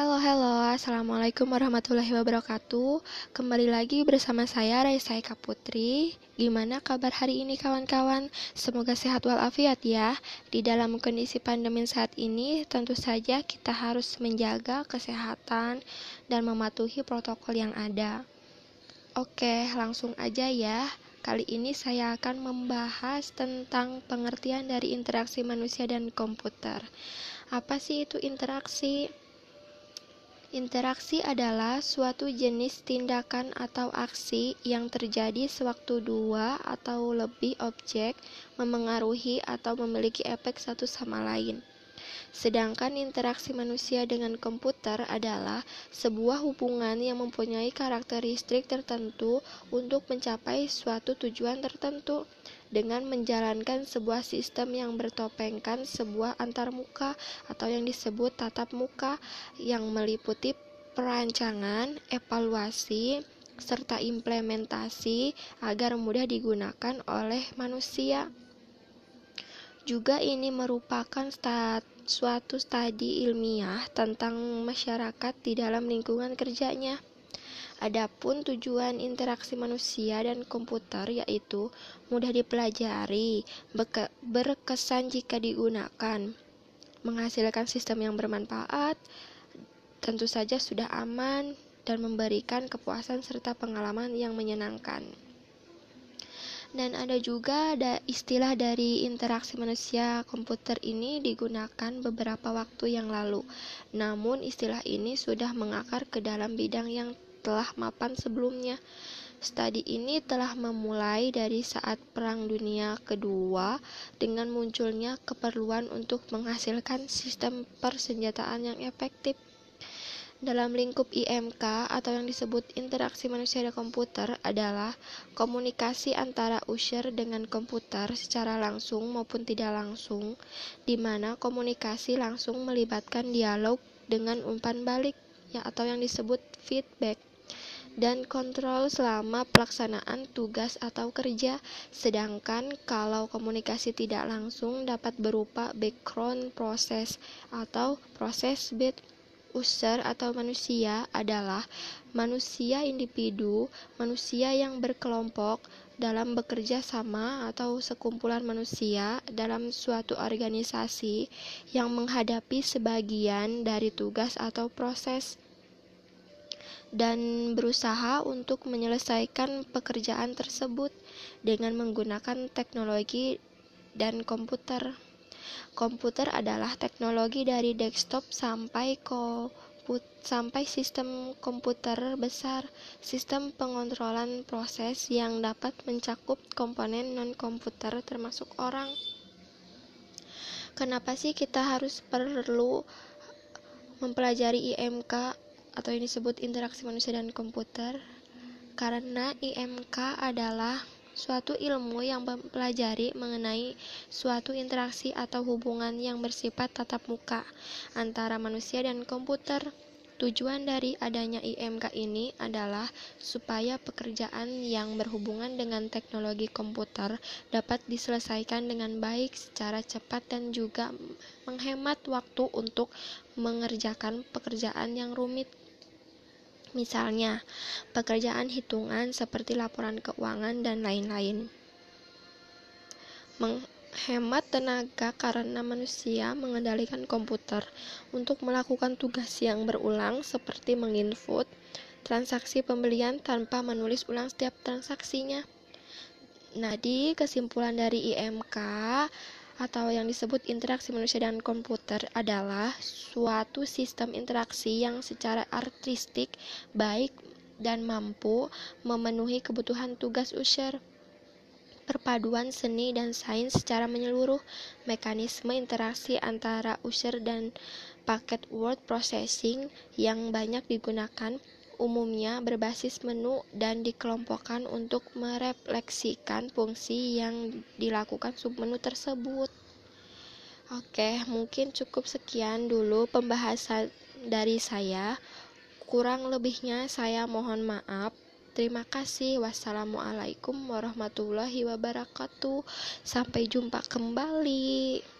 Halo, halo, Assalamualaikum warahmatullahi wabarakatuh Kembali lagi bersama saya Raisa Eka Putri Gimana kabar hari ini kawan-kawan? Semoga sehat walafiat ya Di dalam kondisi pandemi saat ini Tentu saja kita harus menjaga kesehatan Dan mematuhi protokol yang ada Oke, langsung aja ya Kali ini saya akan membahas tentang pengertian dari interaksi manusia dan komputer. Apa sih itu interaksi? Interaksi adalah suatu jenis tindakan atau aksi yang terjadi sewaktu dua atau lebih objek memengaruhi atau memiliki efek satu sama lain. Sedangkan interaksi manusia dengan komputer adalah sebuah hubungan yang mempunyai karakteristik tertentu untuk mencapai suatu tujuan tertentu dengan menjalankan sebuah sistem yang bertopengkan sebuah antarmuka atau yang disebut tatap muka yang meliputi perancangan, evaluasi, serta implementasi agar mudah digunakan oleh manusia. Juga ini merupakan stat, suatu studi ilmiah tentang masyarakat di dalam lingkungan kerjanya. Adapun tujuan interaksi manusia dan komputer yaitu mudah dipelajari, berkesan jika digunakan, menghasilkan sistem yang bermanfaat, tentu saja sudah aman, dan memberikan kepuasan serta pengalaman yang menyenangkan. Dan ada juga ada istilah dari interaksi manusia komputer ini digunakan beberapa waktu yang lalu. Namun istilah ini sudah mengakar ke dalam bidang yang telah mapan sebelumnya. Studi ini telah memulai dari saat Perang Dunia Kedua dengan munculnya keperluan untuk menghasilkan sistem persenjataan yang efektif. Dalam lingkup IMK atau yang disebut interaksi manusia dan komputer adalah komunikasi antara user dengan komputer secara langsung maupun tidak langsung, di mana komunikasi langsung melibatkan dialog dengan umpan balik ya atau yang disebut feedback dan kontrol selama pelaksanaan tugas atau kerja. Sedangkan kalau komunikasi tidak langsung dapat berupa background proses atau proses bed user atau manusia adalah manusia individu, manusia yang berkelompok dalam bekerja sama atau sekumpulan manusia dalam suatu organisasi yang menghadapi sebagian dari tugas atau proses dan berusaha untuk menyelesaikan pekerjaan tersebut dengan menggunakan teknologi dan komputer. Komputer adalah teknologi dari desktop sampai komput sampai sistem komputer besar, sistem pengontrolan proses yang dapat mencakup komponen non-komputer termasuk orang. Kenapa sih kita harus perlu mempelajari IMK atau yang disebut interaksi manusia dan komputer karena IMK adalah suatu ilmu yang mempelajari mengenai suatu interaksi atau hubungan yang bersifat tatap muka antara manusia dan komputer. Tujuan dari adanya IMK ini adalah supaya pekerjaan yang berhubungan dengan teknologi komputer dapat diselesaikan dengan baik secara cepat dan juga menghemat waktu untuk mengerjakan pekerjaan yang rumit. Misalnya, pekerjaan hitungan seperti laporan keuangan dan lain-lain. Menghemat tenaga karena manusia mengendalikan komputer untuk melakukan tugas yang berulang seperti menginput transaksi pembelian tanpa menulis ulang setiap transaksinya. Nah, di kesimpulan dari IMK, atau yang disebut interaksi manusia dan komputer adalah suatu sistem interaksi yang secara artistik baik dan mampu memenuhi kebutuhan tugas user perpaduan seni dan sains secara menyeluruh, mekanisme interaksi antara user dan paket word processing yang banyak digunakan umumnya berbasis menu dan dikelompokkan untuk merefleksikan fungsi yang dilakukan submenu tersebut. Oke, mungkin cukup sekian dulu pembahasan dari saya. Kurang lebihnya saya mohon maaf. Terima kasih. Wassalamualaikum warahmatullahi wabarakatuh. Sampai jumpa kembali.